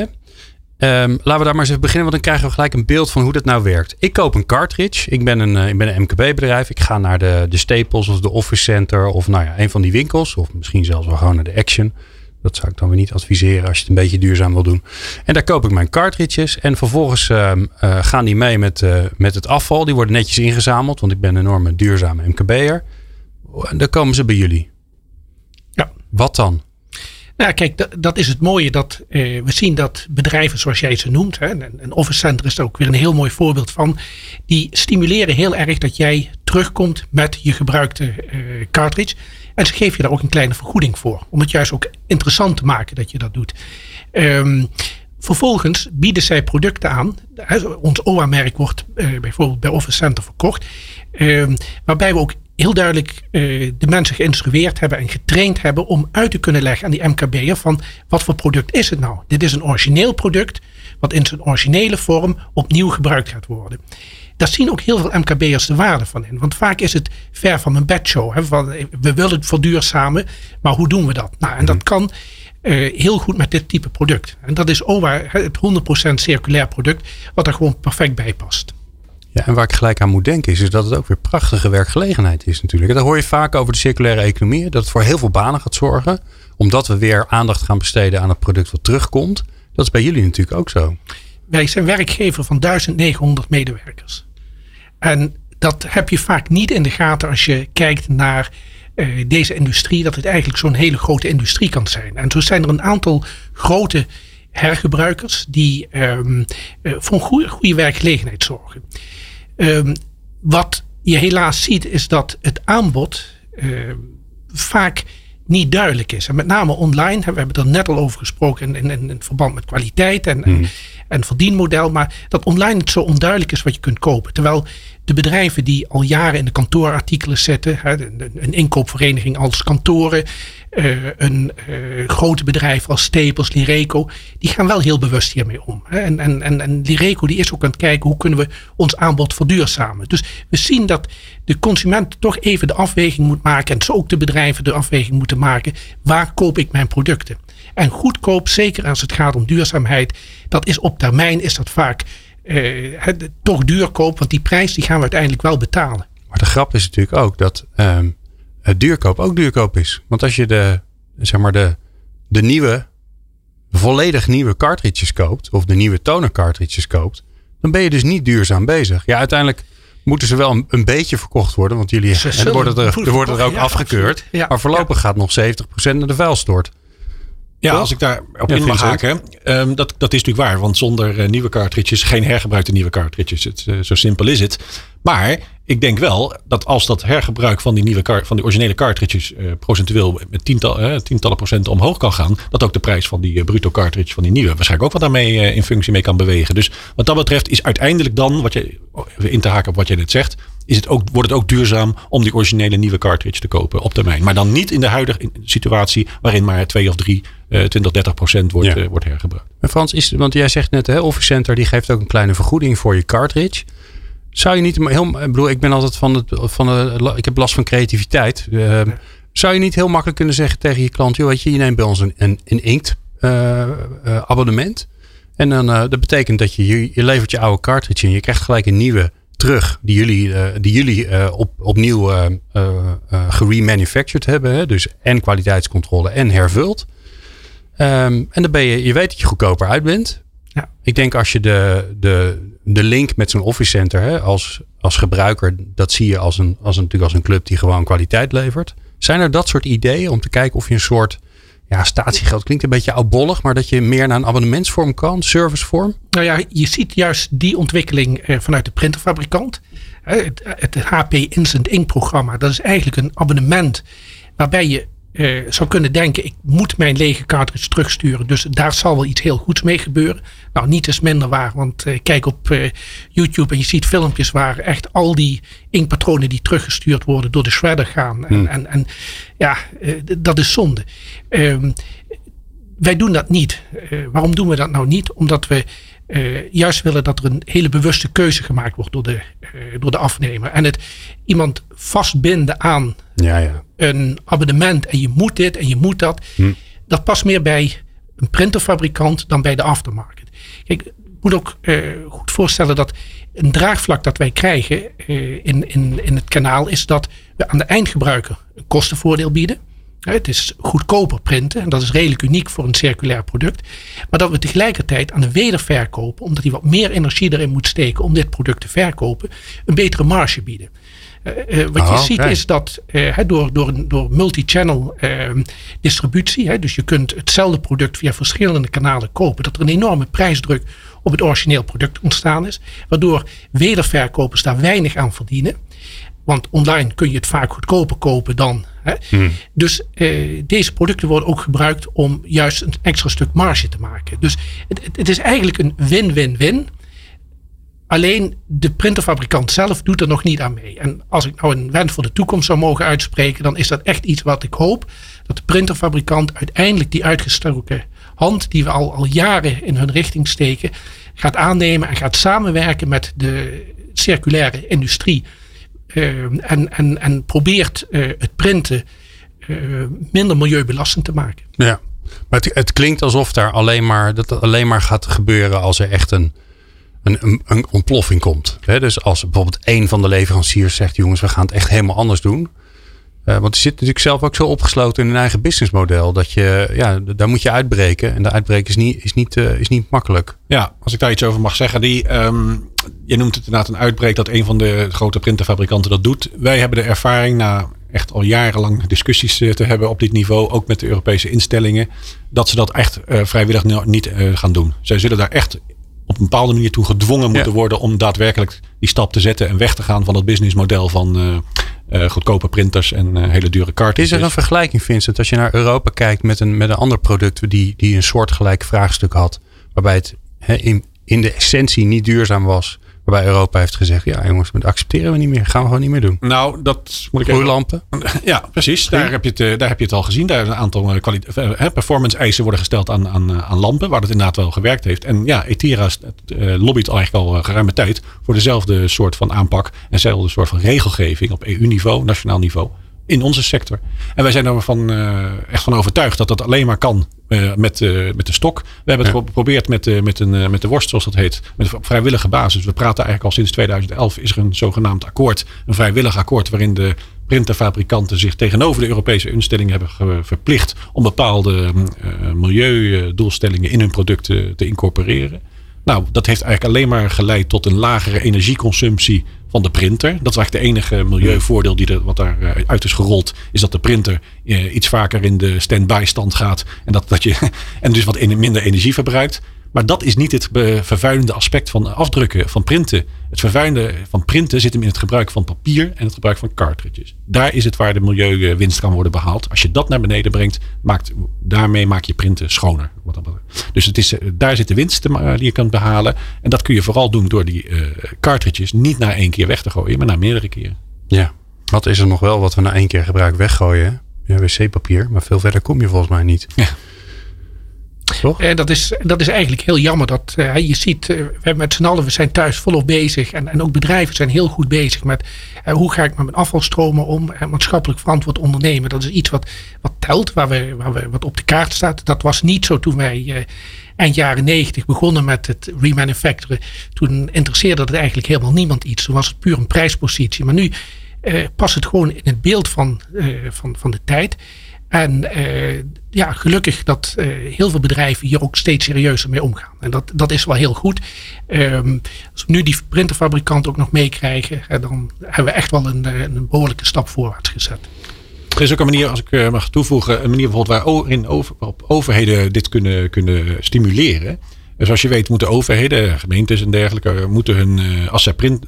Ehm, laten we daar maar eens even beginnen, want dan krijgen we gelijk een beeld van hoe dat nou werkt. Ik koop een cartridge. Ik ben een, eh, ik ben een MKB-bedrijf. Ik ga naar de, de Staples of de Office Center of nou ja, een van die winkels. Of misschien zelfs wel gewoon naar de Action. Dat zou ik dan weer niet adviseren als je het een beetje duurzaam wil doen. En daar koop ik mijn cartridges. En vervolgens ehm, eh, gaan die mee met, uh, met het afval. Die worden netjes ingezameld. Want ik ben een enorme duurzame MKB'er. En dan komen ze bij jullie.
Ja.
Wat dan?
Nou, kijk, dat, is het mooie dat uh, we zien dat bedrijven zoals jij ze noemt, hè, een Office Center is er ook weer een heel mooi voorbeeld van, die stimuleren heel erg dat jij terugkomt met je gebruikte cartridge. En ze geven je daar ook een kleine vergoeding voor, om het juist ook interessant te maken dat je dat doet. Um, Vervolgens bieden zij producten aan. Ons OA-merk wordt uh, bijvoorbeeld bij Office Center verkocht. Uh, waarbij we ook heel duidelijk uh, de mensen geïnstrueerd hebben en getraind hebben om uit te kunnen leggen aan die MKB'er van wat voor product is het nou? Dit is een origineel product wat in zijn originele vorm opnieuw gebruikt gaat worden. Daar zien ook heel veel MKB'ers de waarde van in. Want vaak is het ver van mijn bedshow. Hè, van, we willen het verduurzamen, maar hoe doen we dat? Nou, en dat mhm. kan uh, heel goed met dit type product. En dat is OWA, het 100% circulair product, wat er gewoon perfect bij past.
Ja, en waar ik gelijk aan moet denken is, is dat het ook weer prachtige werkgelegenheid is natuurlijk. Daar hoor je vaak over de circulaire economie, dat het voor heel veel banen gaat zorgen. Omdat we weer aandacht gaan besteden aan het product wat terugkomt. Dat is bij jullie natuurlijk ook zo.
Wij zijn werkgever van 1900 medewerkers. En dat heb je vaak niet in de gaten als je kijkt naar uh, deze industrie, dat het eigenlijk zo'n hele grote industrie kan zijn. En zo zijn er een aantal grote hergebruikers die um, uh, voor een goede, werkgelegenheid zorgen. Um, wat je helaas ziet is dat het aanbod uh, vaak niet duidelijk is. En met name online, we hebben er net al over gesproken in, in, in verband met kwaliteit en, mm. en, en verdienmodel. Maar dat online het zo onduidelijk is wat je kunt kopen. Terwijl de bedrijven die al jaren in de kantoorartikelen zitten, een inkoopvereniging als kantoren, eh, een uh, grote bedrijf als Staples, Lireco, die gaan wel heel bewust hiermee om. En, en, en, en Lireco die is ook aan het kijken hoe kunnen we ons aanbod verduurzamen. Dus we zien dat de consument toch even de afweging moet maken en zo ook de bedrijven de afweging moeten maken. Waar koop ik mijn producten? En goedkoop, zeker als het gaat om duurzaamheid, dat is op termijn is dat vaak uh, toch duur koop. Want die prijs die gaan we uiteindelijk wel betalen.
Maar de grap is natuurlijk ook dat um, het duurkoop ook duurkoop is. Want als je de, zeg maar de, de nieuwe, volledig nieuwe cartridges koopt. Of de nieuwe toner cartridges koopt. Dan ben je dus niet duurzaam bezig. Ja, uiteindelijk moeten ze wel een, beetje verkocht worden. Want jullie er worden er, er, worden er ook afgekeurd. maar voorlopig gaat nog 70% naar de vuilstort.
Ja, als ik daar op in mag haken. Um, dat, dat is natuurlijk waar. Want zonder uh, nieuwe cartridges, geen hergebruikte nieuwe cartridges. Het, uh, zo simpel is het. Maar ik denk wel dat als dat hergebruik van die, nieuwe van die originele cartridges uh, procentueel met tiental, tientallen procent omhoog kan gaan. Dat ook de prijs van die bruto cartridge van die nieuwe waarschijnlijk ook wat daarmee in functie mee kan bewegen. Dus wat dat betreft is uiteindelijk dan, wat je, in te haken op wat je net zegt is het ook, wordt het ook duurzaam om die originele nieuwe cartridge te kopen op termijn. Maar dan niet in de huidige situatie waarin maar 2 of 3, uh, 20, 30 procent wordt, uh, wordt hergebruikt.
En Frans, is, want jij zegt net, hè, Office Center die geeft ook een kleine vergoeding voor je cartridge. Zou je niet heel, ik bedoel, ik ben altijd van het, van de, ik heb last van creativiteit. Uh, zou je niet heel makkelijk kunnen zeggen tegen je klant, joh, weet je, je neemt bij ons een, een, een inkt uh, abonnement. En dan, dat betekent dat je, je levert je oude cartridge en je krijgt gelijk een nieuwe terug die jullie, uh, die jullie uh, op, opnieuw uh, geremanufactured hebben. Hè? Dus en kwaliteitscontrole en hervuld. Um, en dan ben je, je weet dat je goedkoper uit bent. Ja. Ik denk als je de, de, de link met zo'n office center hè, als, als gebruiker, dat zie je als een, als een, natuurlijk als een club die gewoon kwaliteit levert. Zijn er dat soort ideeën om te kijken of je een soort ja, statiegeld klinkt een beetje oudbollig, maar dat je meer naar een abonnementsvorm kan, servicevorm?
Nou ja, je ziet juist die ontwikkeling eh, vanuit de printerfabrikant. Het, het HP Instant Ink programma, dat is eigenlijk een abonnement waarbij je uh, zou kunnen denken, ik moet mijn lege cartridge terugsturen. Dus daar zal wel iets heel goeds mee gebeuren. Nou, niet is minder waar, want uh, kijk op uh, YouTube en je ziet filmpjes waar echt al die inkpatronen die teruggestuurd worden door de shredder gaan. En, hmm. en, en ja, dat is zonde. Ehm, wij doen dat niet. waarom doen we dat nou niet? Omdat we uh, juist willen dat er een hele bewuste keuze gemaakt wordt door de, uh, door de afnemer. En het iemand vastbinden aan ja, ja. een abonnement en je moet dit en je moet dat. Hm. Dat past meer bij een printerfabrikant dan bij de aftermarket. Kijk, ik moet ook uh, goed voorstellen dat een draagvlak dat wij krijgen in, in, in het kanaal is dat we aan de eindgebruiker een kostenvoordeel bieden. Het is goedkoper printen en dat is redelijk uniek voor een circulair product. Maar dat we tegelijkertijd aan de wederverkoop, omdat hij wat meer energie erin moet steken om dit product te verkopen, een betere marge bieden. Uh, wat je ziet is dat uh, door, door, door multi-channel uh, distributie, hè, dus je kunt hetzelfde product via verschillende kanalen kopen, dat er een enorme prijsdruk op het origineel product ontstaan is, waardoor wederverkopers daar weinig aan verdienen. Want online kun je het vaak goedkoper kopen dan. Hè. Hmm. Dus deze producten worden ook gebruikt om juist een extra stuk marge te maken. Dus het, het is eigenlijk een win-win-win. Alleen de printerfabrikant zelf doet er nog niet aan mee. En als ik nou een wens voor de toekomst zou mogen uitspreken, dan is dat echt iets wat ik hoop. Dat de printerfabrikant uiteindelijk die uitgestoken hand, die we al, al jaren in hun richting steken, gaat aannemen en gaat samenwerken met de circulaire industrie. Uh, en, en, en probeert uh, het printen uh, minder milieubelastend te maken.
Ja, maar het, het klinkt alsof daar alleen maar, dat alleen maar gaat gebeuren als er echt een een, een, ontploffing komt. dus als bijvoorbeeld een van de leveranciers zegt: jongens, we gaan het echt helemaal anders doen. Uh, want die zit natuurlijk zelf ook zo opgesloten in een eigen businessmodel. Dat je, ja, daar moet je uitbreken. En de uitbreken is niet, is niet, uh, is niet makkelijk.
Ja, als ik daar iets over mag zeggen. Die, um, je noemt het inderdaad een uitbreek dat een van de grote printerfabrikanten dat doet. Wij hebben de ervaring na echt al jarenlang discussies eh, te hebben op dit niveau. Ook met de Europese instellingen. Dat ze dat echt uh, vrijwillig niet uh, gaan doen. Zij zullen daar echt op een bepaalde manier toe gedwongen moeten worden om daadwerkelijk die stap te zetten en weg te gaan van het businessmodel van uh, goedkope printers en hele dure cartridges.
Is er een vergelijking, Vincent, als je naar Europa kijkt met een, met een ander product die, die een soortgelijk vraagstuk had, waarbij het in, in de essentie niet duurzaam was, Waarbij Europa heeft gezegd, ja jongens, dat accepteren we niet meer. Gaan we gewoon niet meer doen.
Nou, dat moet ik
Gloeilampen?
Ja, precies. Daar heb, je het, eh, daar heb je het al gezien. Daar een aantal eh, eh, performance eisen worden gesteld aan, aan, aan lampen. Waar het inderdaad wel gewerkt heeft. En ja, Etira lobbyt eigenlijk al geruime tijd voor dezelfde soort van aanpak. En dezelfde soort van regelgeving op EU-niveau, nationaal niveau in onze sector. En wij zijn ervan uh, echt van overtuigd dat dat alleen maar kan met, uh, met de stok. We hebben het geprobeerd met, met, een, met de worst, zoals dat heet, met op vrijwillige basis. We praten eigenlijk al sinds 2011 is er een zogenaamd akkoord, een vrijwillig akkoord, waarin de printerfabrikanten zich tegenover de Europese instellingen hebben verplicht om bepaalde milieudoelstellingen in hun producten te incorporeren. Nou, dat heeft eigenlijk alleen maar geleid tot een lagere energieconsumptie van de printer. Dat is eigenlijk de enige milieuvoordeel die er, wat daaruit uit is gerold. Is dat de printer eh, iets vaker in de stand-by stand gaat. En, dat, dat je, <laughs> en dus wat minder energie verbruikt. Maar dat is niet het vervuilende aspect van afdrukken, van printen. Het vervuilende van printen zit hem in het gebruik van papier en het gebruik van cartridges. Daar is het waar de milieuwinst kan worden behaald. Als je dat naar beneden brengt, maakt, daarmee maak je printen schoner. Dus het is, daar zit de winst die je kunt behalen. En dat kun je vooral doen door die uh, cartridges niet na één keer weg te gooien, maar na meerdere keren.
Ja, wat is er nog wel wat we na één keer gebruik weggooien? Ja, wc-papier, maar veel verder kom je volgens mij niet. Ja.
En dat is, dat is eigenlijk heel jammer. Dat, uh, je ziet, uh, we met z'n allen we zijn thuis volop bezig. En, en ook bedrijven zijn heel goed bezig met hoe ga ik met mijn afvalstromen om. En maatschappelijk verantwoord ondernemen. Dat is iets wat, wat telt, waar we, waar we, wat op de kaart staat. Dat was niet zo toen wij eind jaren negentig begonnen met het remanufacturen. Toen interesseerde het eigenlijk helemaal niemand iets. Toen was het puur een prijspositie. Maar nu past het gewoon in het beeld van, van, van de tijd. En uh, ja, gelukkig dat uh, heel veel bedrijven hier ook steeds serieuzer mee omgaan. En dat, dat is wel heel goed. Um, als we nu die printerfabrikant ook nog meekrijgen, dan hebben we echt wel een, eh, een behoorlijke stap voorwaarts gezet.
Er is ook een manier, als ik mag toevoegen, een manier bijvoorbeeld waarin over, overheden dit kunnen, kunnen stimuleren. Zoals je weet moeten overheden, gemeentes en dergelijke, moeten hun, als zij print,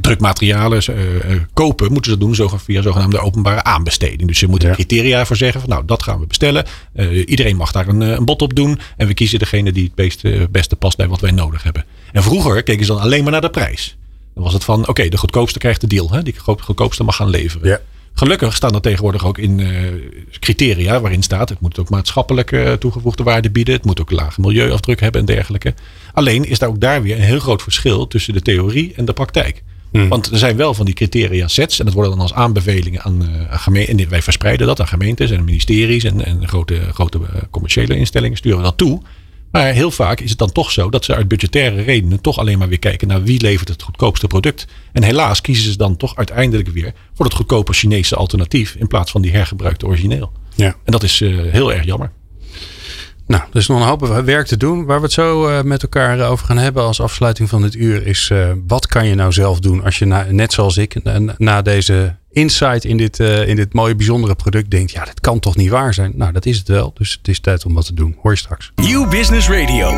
drukmaterialen uh, kopen, moeten ze dat doen zo, via zogenaamde openbare aanbesteding. Dus ze moeten ja. criteria voor zeggen van nou, dat gaan we bestellen. Uh, iedereen mag daar een, een bod op doen. En we kiezen degene die het beste, beste past bij wat wij nodig hebben. En vroeger keken ze dan alleen maar naar de prijs. Dan was het van oké, de goedkoopste krijgt de deal. Hè? Die goedkoopste mag gaan leveren. Ja. Gelukkig staan er tegenwoordig ook in uh, criteria waarin staat. Het moet ook maatschappelijk uh, toegevoegde waarde bieden. Het moet ook een lage milieuafdruk hebben en dergelijke. Alleen is daar ook daar weer een heel groot verschil tussen de theorie en de praktijk. Hmm. Want er zijn wel van die criteria sets. En dat worden dan als aanbevelingen aan, uh, gemeenten. En wij verspreiden dat aan gemeentes en ministeries en, en grote, grote uh, commerciële instellingen sturen dat toe. Maar heel vaak is het dan toch zo dat ze uit budgettaire redenen toch alleen maar weer kijken naar wie levert het goedkoopste product. En helaas kiezen ze dan toch uiteindelijk weer voor het goedkope Chinese alternatief in plaats van die hergebruikte origineel.
Ja.
En dat is uh, heel erg jammer.
Nou, er is nog een hoop werk te doen. Waar we het zo uh, met elkaar over gaan hebben als afsluiting van dit uur is uh, wat kan je nou zelf doen als je na, net zoals ik na, na deze insight in dit, uh, in dit mooie bijzondere product denkt, ja, dat kan toch niet waar zijn? Nou, dat is het wel. Dus het is tijd om wat te doen. Hoor je straks.
Nieuw Business Radio.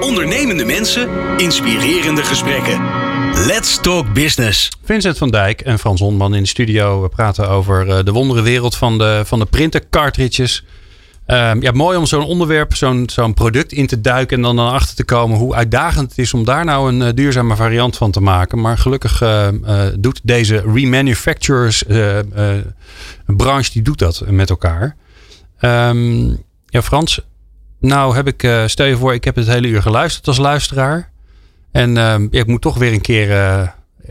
Ondernemende mensen, inspirerende gesprekken. Let's talk business.
Vincent van Dijk en Frans Hondman in de studio. We praten over de wondere wereld van de, van de printer cartridges. Um, ja, mooi om zo'n onderwerp, zo'n zo'n product in te duiken en dan, dan achter te komen hoe uitdagend het is om daar nou een uh, duurzame variant van te maken. Maar gelukkig uh, uh, doet deze remanufacturers branche die doet dat met elkaar. Um, ja, Frans, nou heb ik, stel je voor, ik heb het hele uur geluisterd als luisteraar. En ja, ik moet toch weer een keer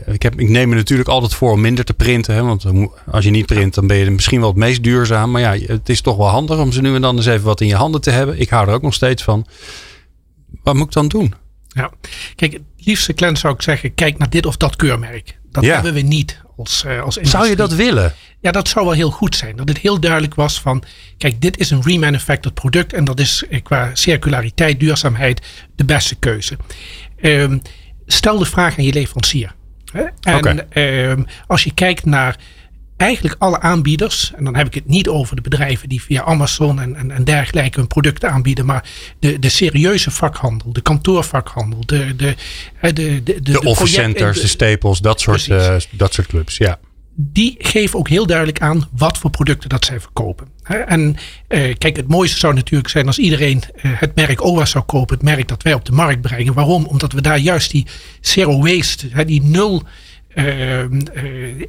ik, heb, ik neem me natuurlijk altijd voor om minder te printen. Hè, want als je niet print, dan ben je misschien wel het meest duurzaam. Maar ja, het is toch wel handig om ze nu en dan eens even wat in je handen te hebben. Ik hou er ook nog steeds van. Wat moet ik dan doen?
Ja, kijk, het liefste cliënt zou ik zeggen, kijk naar dit of dat keurmerk. Dat ja. hebben we niet als, uh, als
Zou je dat willen?
Ja, dat zou wel heel goed zijn. Dat het heel duidelijk was van, kijk, dit is een remanufactured product. En dat is qua circulariteit, duurzaamheid de beste keuze. Um, stel de vraag aan je leverancier. En okay. uh, als je kijkt naar eigenlijk alle aanbieders, en dan heb ik het niet over de bedrijven die via Amazon en, en, en dergelijke hun producten aanbieden, maar de, de serieuze vakhandel, de kantoorvakhandel, de, de, de, de, de,
de office centers, de, staples, dat soort, uh, dat soort clubs. Ja
die geven ook heel duidelijk aan wat voor producten dat zij verkopen. En eh, kijk, het mooiste zou natuurlijk zijn als iedereen eh, het merk OWA zou kopen. Het merk dat wij op de markt brengen. Waarom? Omdat we daar juist die zero waste, hè, die nul uh,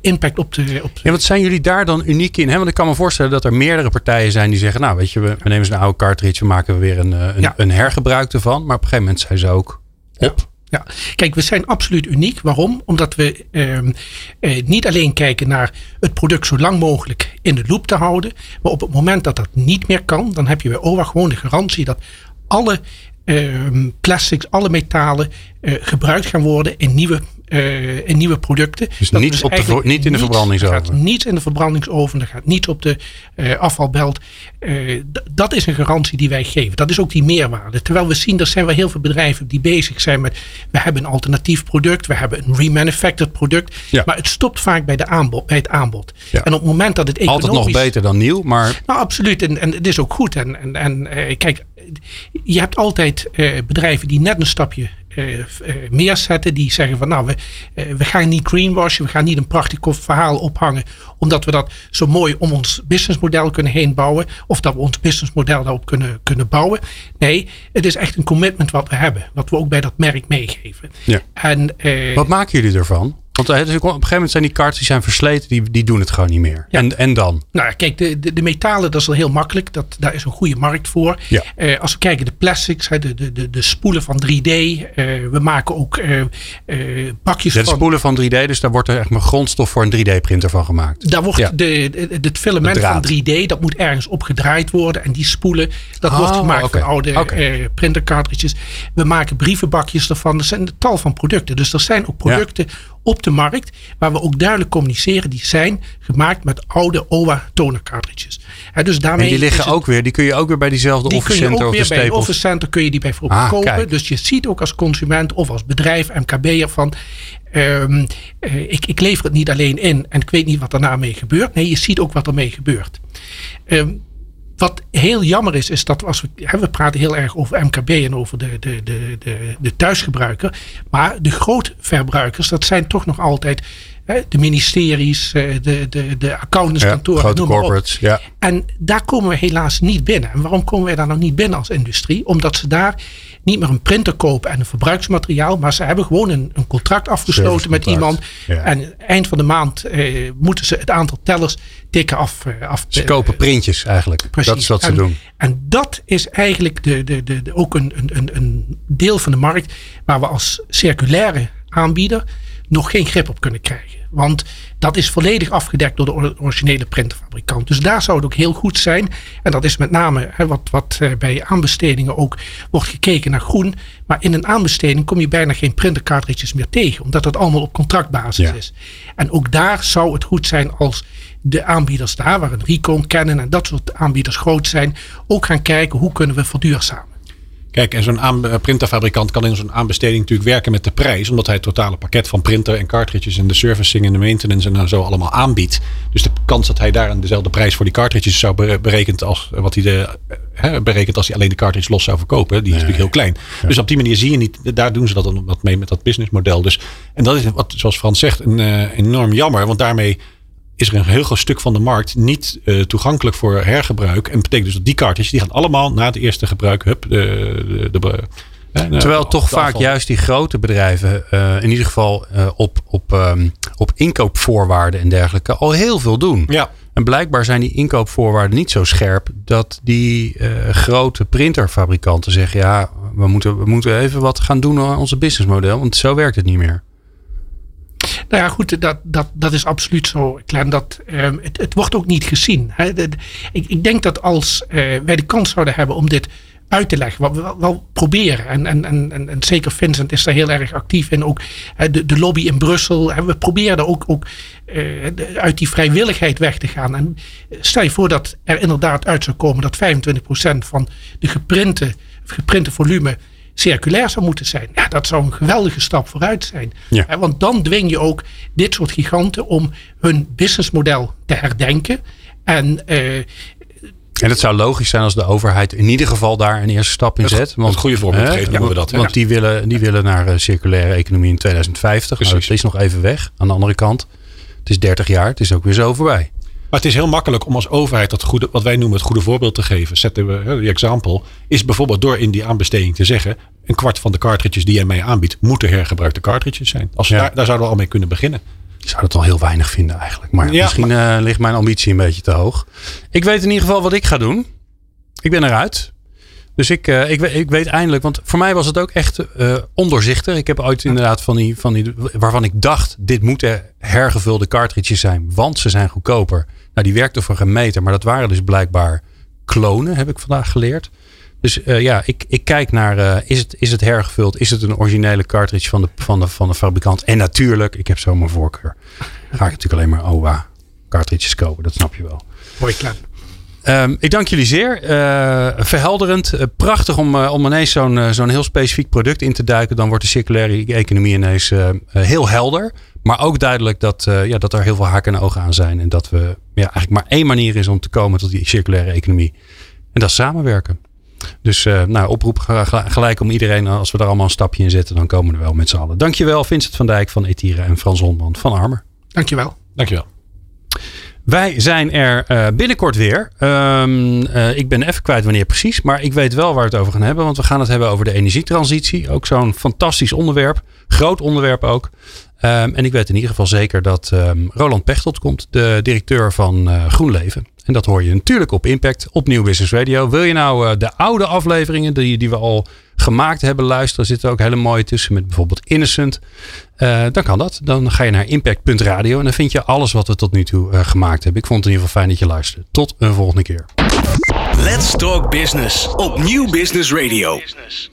impact op de, op
Ja, wat zijn jullie daar dan uniek in? Hè? Want ik kan me voorstellen dat er meerdere partijen zijn die zeggen... nou, weet je, we, we nemen eens een oude cartridge... we maken weer een, een, ja. een hergebruik ervan. Maar op een gegeven moment zijn ze ook op.
Ja. Ja, kijk, we zijn absoluut uniek. Waarom? Omdat we ehm, eh, niet alleen kijken naar het product zo lang mogelijk in de loop te houden. Maar op het moment dat dat niet meer kan, dan heb je bij OWA gewoon de garantie dat alle ehm, plastics, alle metalen uh, gebruikt gaan worden in nieuwe uh, in nieuwe producten.
Dus dat niet, dus op de, niet in de verbrandingsoven?
gaat niet in de verbrandingsoven, dat gaat niet op de uh, afvalbelt. Uh, dat is een garantie die wij geven. Dat is ook die meerwaarde. Terwijl we zien, er zijn wel heel veel bedrijven die bezig zijn met... we hebben een alternatief product, we hebben een remanufactured product. Ja. Maar het stopt vaak bij, de aanbod, bij het aanbod. Ja. En op het moment dat het economisch...
Altijd nog beter dan nieuw, maar...
Nou, absoluut. En, en het is ook goed. En, en, en kijk, je hebt altijd bedrijven die net een stapje uh, uh, meer zetten. Die zeggen van nou, we, uh, we gaan niet greenwashen. We gaan niet een prachtig verhaal ophangen. Omdat we dat zo mooi om ons businessmodel kunnen heen bouwen. Of dat we ons businessmodel daarop kunnen, kunnen bouwen. Nee, het is echt een commitment wat we hebben. Wat we ook bij dat merk meegeven.
Ja. En, wat maken jullie ervan? Want op een gegeven moment zijn die karten die zijn versleten, die, die doen het gewoon niet meer. Ja. En, en dan?
Nou, kijk, de, de, de, metalen, dat is al heel makkelijk. Dat, daar is een goede markt voor. Ja. Uh, als we kijken, de plastics, de, de, de, de spoelen van 3D. Uh, we maken ook uh, bakjes
ja, de
van...
spoelen van 3D, dus daar wordt er echt maar grondstof voor een 3D-printer van gemaakt.
Daar wordt ja. de, de, het filament van 3D, dat moet ergens opgedraaid worden. En die spoelen, dat oh, wordt gemaakt okay. van oude okay. printercartridges. We maken brievenbakjes ervan. Er zijn een tal van producten. Dus er zijn ook producten op de markt, waar we ook duidelijk communiceren, die zijn gemaakt met oude OWA toner cartridges.
He, dus daarmee en die liggen ook weer, die kun je ook weer bij diezelfde
die
office center
of
de
Bij een office center kun je die bijvoorbeeld ah, kopen. Kijk. Dus je ziet ook als consument of als bedrijf, MKB'er van um, uh, ik, ik lever het niet alleen in en ik weet niet wat daarna mee gebeurt. Nee, je ziet ook wat ermee gebeurt. Um, wat heel jammer is, is dat als we, hè, we praten heel erg over MKB en over de, de, de, de, de thuisgebruiker. Maar de grootverbruikers, dat zijn toch nog altijd hè, de ministeries, de, de, de accountantskantoren.
Ja, grote corporates, ja.
En daar komen we helaas niet binnen. En waarom komen wij daar nog niet binnen als industrie? Omdat ze daar niet meer een printer kopen en een verbruiksmateriaal. Maar ze hebben gewoon een, een contract afgesloten met iemand. Ja. En eind van de maand eh, moeten ze het aantal tellers tikken af. Uh, af
ze kopen printjes eigenlijk. Precies. Dat is wat ze
en,
doen.
En dat is eigenlijk de, de, de, de ook een, een, een deel van de markt waar we als circulaire aanbieder nog geen grip op kunnen krijgen. Want dat is volledig afgedekt door de originele printerfabrikant. Dus daar zou het ook heel goed zijn. En dat is met name hè, wat, wat eh, bij aanbestedingen ook wordt gekeken naar groen. Maar in een aanbesteding kom je bijna geen printercartridges meer tegen. Omdat het allemaal op contractbasis is. En ook daar zou het goed zijn als de aanbieders daar, waar een Recon, Canon en dat soort aanbieders groot zijn, ook gaan kijken hoe kunnen we verduurzamen.
Kijk, en zo'n eh, printerfabrikant kan in zo'n aanbesteding natuurlijk werken met de prijs. Omdat hij het totale pakket van printer en cartridges en de servicing en de maintenance en zo allemaal aanbiedt. Dus de kans dat hij daar een dezelfde prijs voor die cartridges zou berekent als eh, wat hij de, hè, berekent als hij alleen de cartridge los zou verkopen, die is natuurlijk heel klein. Dus op die manier zie je niet, daar doen ze dat dan wat mee met dat businessmodel. Dus, en dat is wat, zoals Frans zegt, een, uh, enorm jammer. Want daarmee is er een heel groot stuk van de markt niet uh, toegankelijk voor hergebruik. En betekent dus dat die kaartjes die gaan allemaal na het eerste gebruik hup, de, de, de
Terwijl toch vaak juist die grote bedrijven, uh, in ieder geval uh, op, op, um, op inkoopvoorwaarden en dergelijke, al heel veel doen.
Ja.
En blijkbaar zijn die inkoopvoorwaarden niet zo scherp dat die grote printerfabrikanten zeggen: ja, we moeten, we moeten even wat gaan doen aan onze businessmodel, want zo werkt het niet meer.
Nou ja, goed, dat, dat, dat is absoluut zo, Klein. Dat, um, het, het wordt ook niet gezien. Hè. Ik, ik denk dat als uh, wij de kans zouden hebben om dit uit te leggen, wat we wel, proberen. En, en, en, en, zeker Vincent is daar heel erg actief in. Ook de, de lobby in Brussel. Hè, we proberen ook, ook uh, uit die vrijwilligheid weg te gaan. En stel je voor dat er inderdaad uit zou komen dat 25% van de geprinte, geprinte volume circulair zou moeten zijn. Ja, dat zou een geweldige stap vooruit zijn.
Ja.
Want dan dwing je ook dit soort giganten om hun businessmodel te herdenken. En uh,
en het zou logisch zijn als de overheid in ieder geval daar een eerste stap in zet.
Want, een goede voorbeeld we dat.
Want die willen, die willen naar uh, circulaire economie in 2050. Nou, dat is nog even weg. Aan de andere kant, het is 30 jaar, het is ook weer zo voorbij.
Maar het is heel makkelijk om als overheid dat goede, wat wij noemen het goede voorbeeld te geven. Zetten we die example. Is bijvoorbeeld door in die aanbesteding te zeggen. Een kwart van de cartridges die jij mij aanbiedt, moeten hergebruikte cartridges zijn. Als ja. daar, daar zouden we al mee kunnen beginnen.
Ik zou dat wel heel weinig vinden eigenlijk. Maar ja, misschien maar... Uh, ligt mijn ambitie een beetje te hoog. Ik weet in ieder geval wat ik ga doen. Ik ben eruit. Dus ik, uh, ik, ik, weet eindelijk, want voor mij was het ook echt uh, ondoorzichtig. Ik heb ooit inderdaad van die, van die, waarvan ik dacht, dit moeten hergevulde cartridges zijn, want ze zijn goedkoper. Nou, die werkte voor geen meter, maar dat waren dus blijkbaar klonen, heb ik vandaag geleerd. Dus uh, ja, ik, ik kijk naar, uh, is, het, is het hergevuld? Is het een originele cartridge van de, van de, van de fabrikant? En natuurlijk, ik heb zo mijn voorkeur. Ga ik natuurlijk alleen maar OWA cartridges kopen, dat snap je wel.
Mooi klaar.
Um, ik dank jullie zeer. Uh, verhelderend. Uh, prachtig om, uh, om ineens zo'n zo'n heel specifiek product in te duiken. Dan wordt de circulaire economie ineens heel helder. Maar ook duidelijk dat, ja, dat er heel veel haken en ogen aan zijn. En dat we ja, eigenlijk maar één manier is om te komen tot die circulaire economie. En dat is samenwerken. Dus nou, oproep gelijk om iedereen, als we daar allemaal een stapje in zetten, dan komen we er wel met z'n allen. Dankjewel Vincent van Dijk van Etira en Frans Hondman van Armer.
Dankjewel.
Dankjewel.
Wij zijn er uh, binnenkort weer. Um, uh, ik ben even kwijt wanneer precies, maar ik weet wel waar we het over gaan hebben. Want we gaan het hebben over de energietransitie. Ook zo'n fantastisch onderwerp. Groot onderwerp ook. Um, en ik weet in ieder geval zeker dat um, Roland Pechtold komt, de directeur van uh, GroenLeven. En dat hoor je natuurlijk op Impact, op Nieuw Business Radio. Wil je nou de oude afleveringen die, die we al gemaakt hebben luisteren. zitten ook hele mooie tussen met bijvoorbeeld Innocent. Uh, dan kan dat. Dan ga je naar impact.radio en dan vind je alles wat we tot nu toe gemaakt hebben. Ik vond het in ieder geval fijn dat je luisterde. Tot een volgende keer.
Let's Talk Business op Nieuw Business Radio.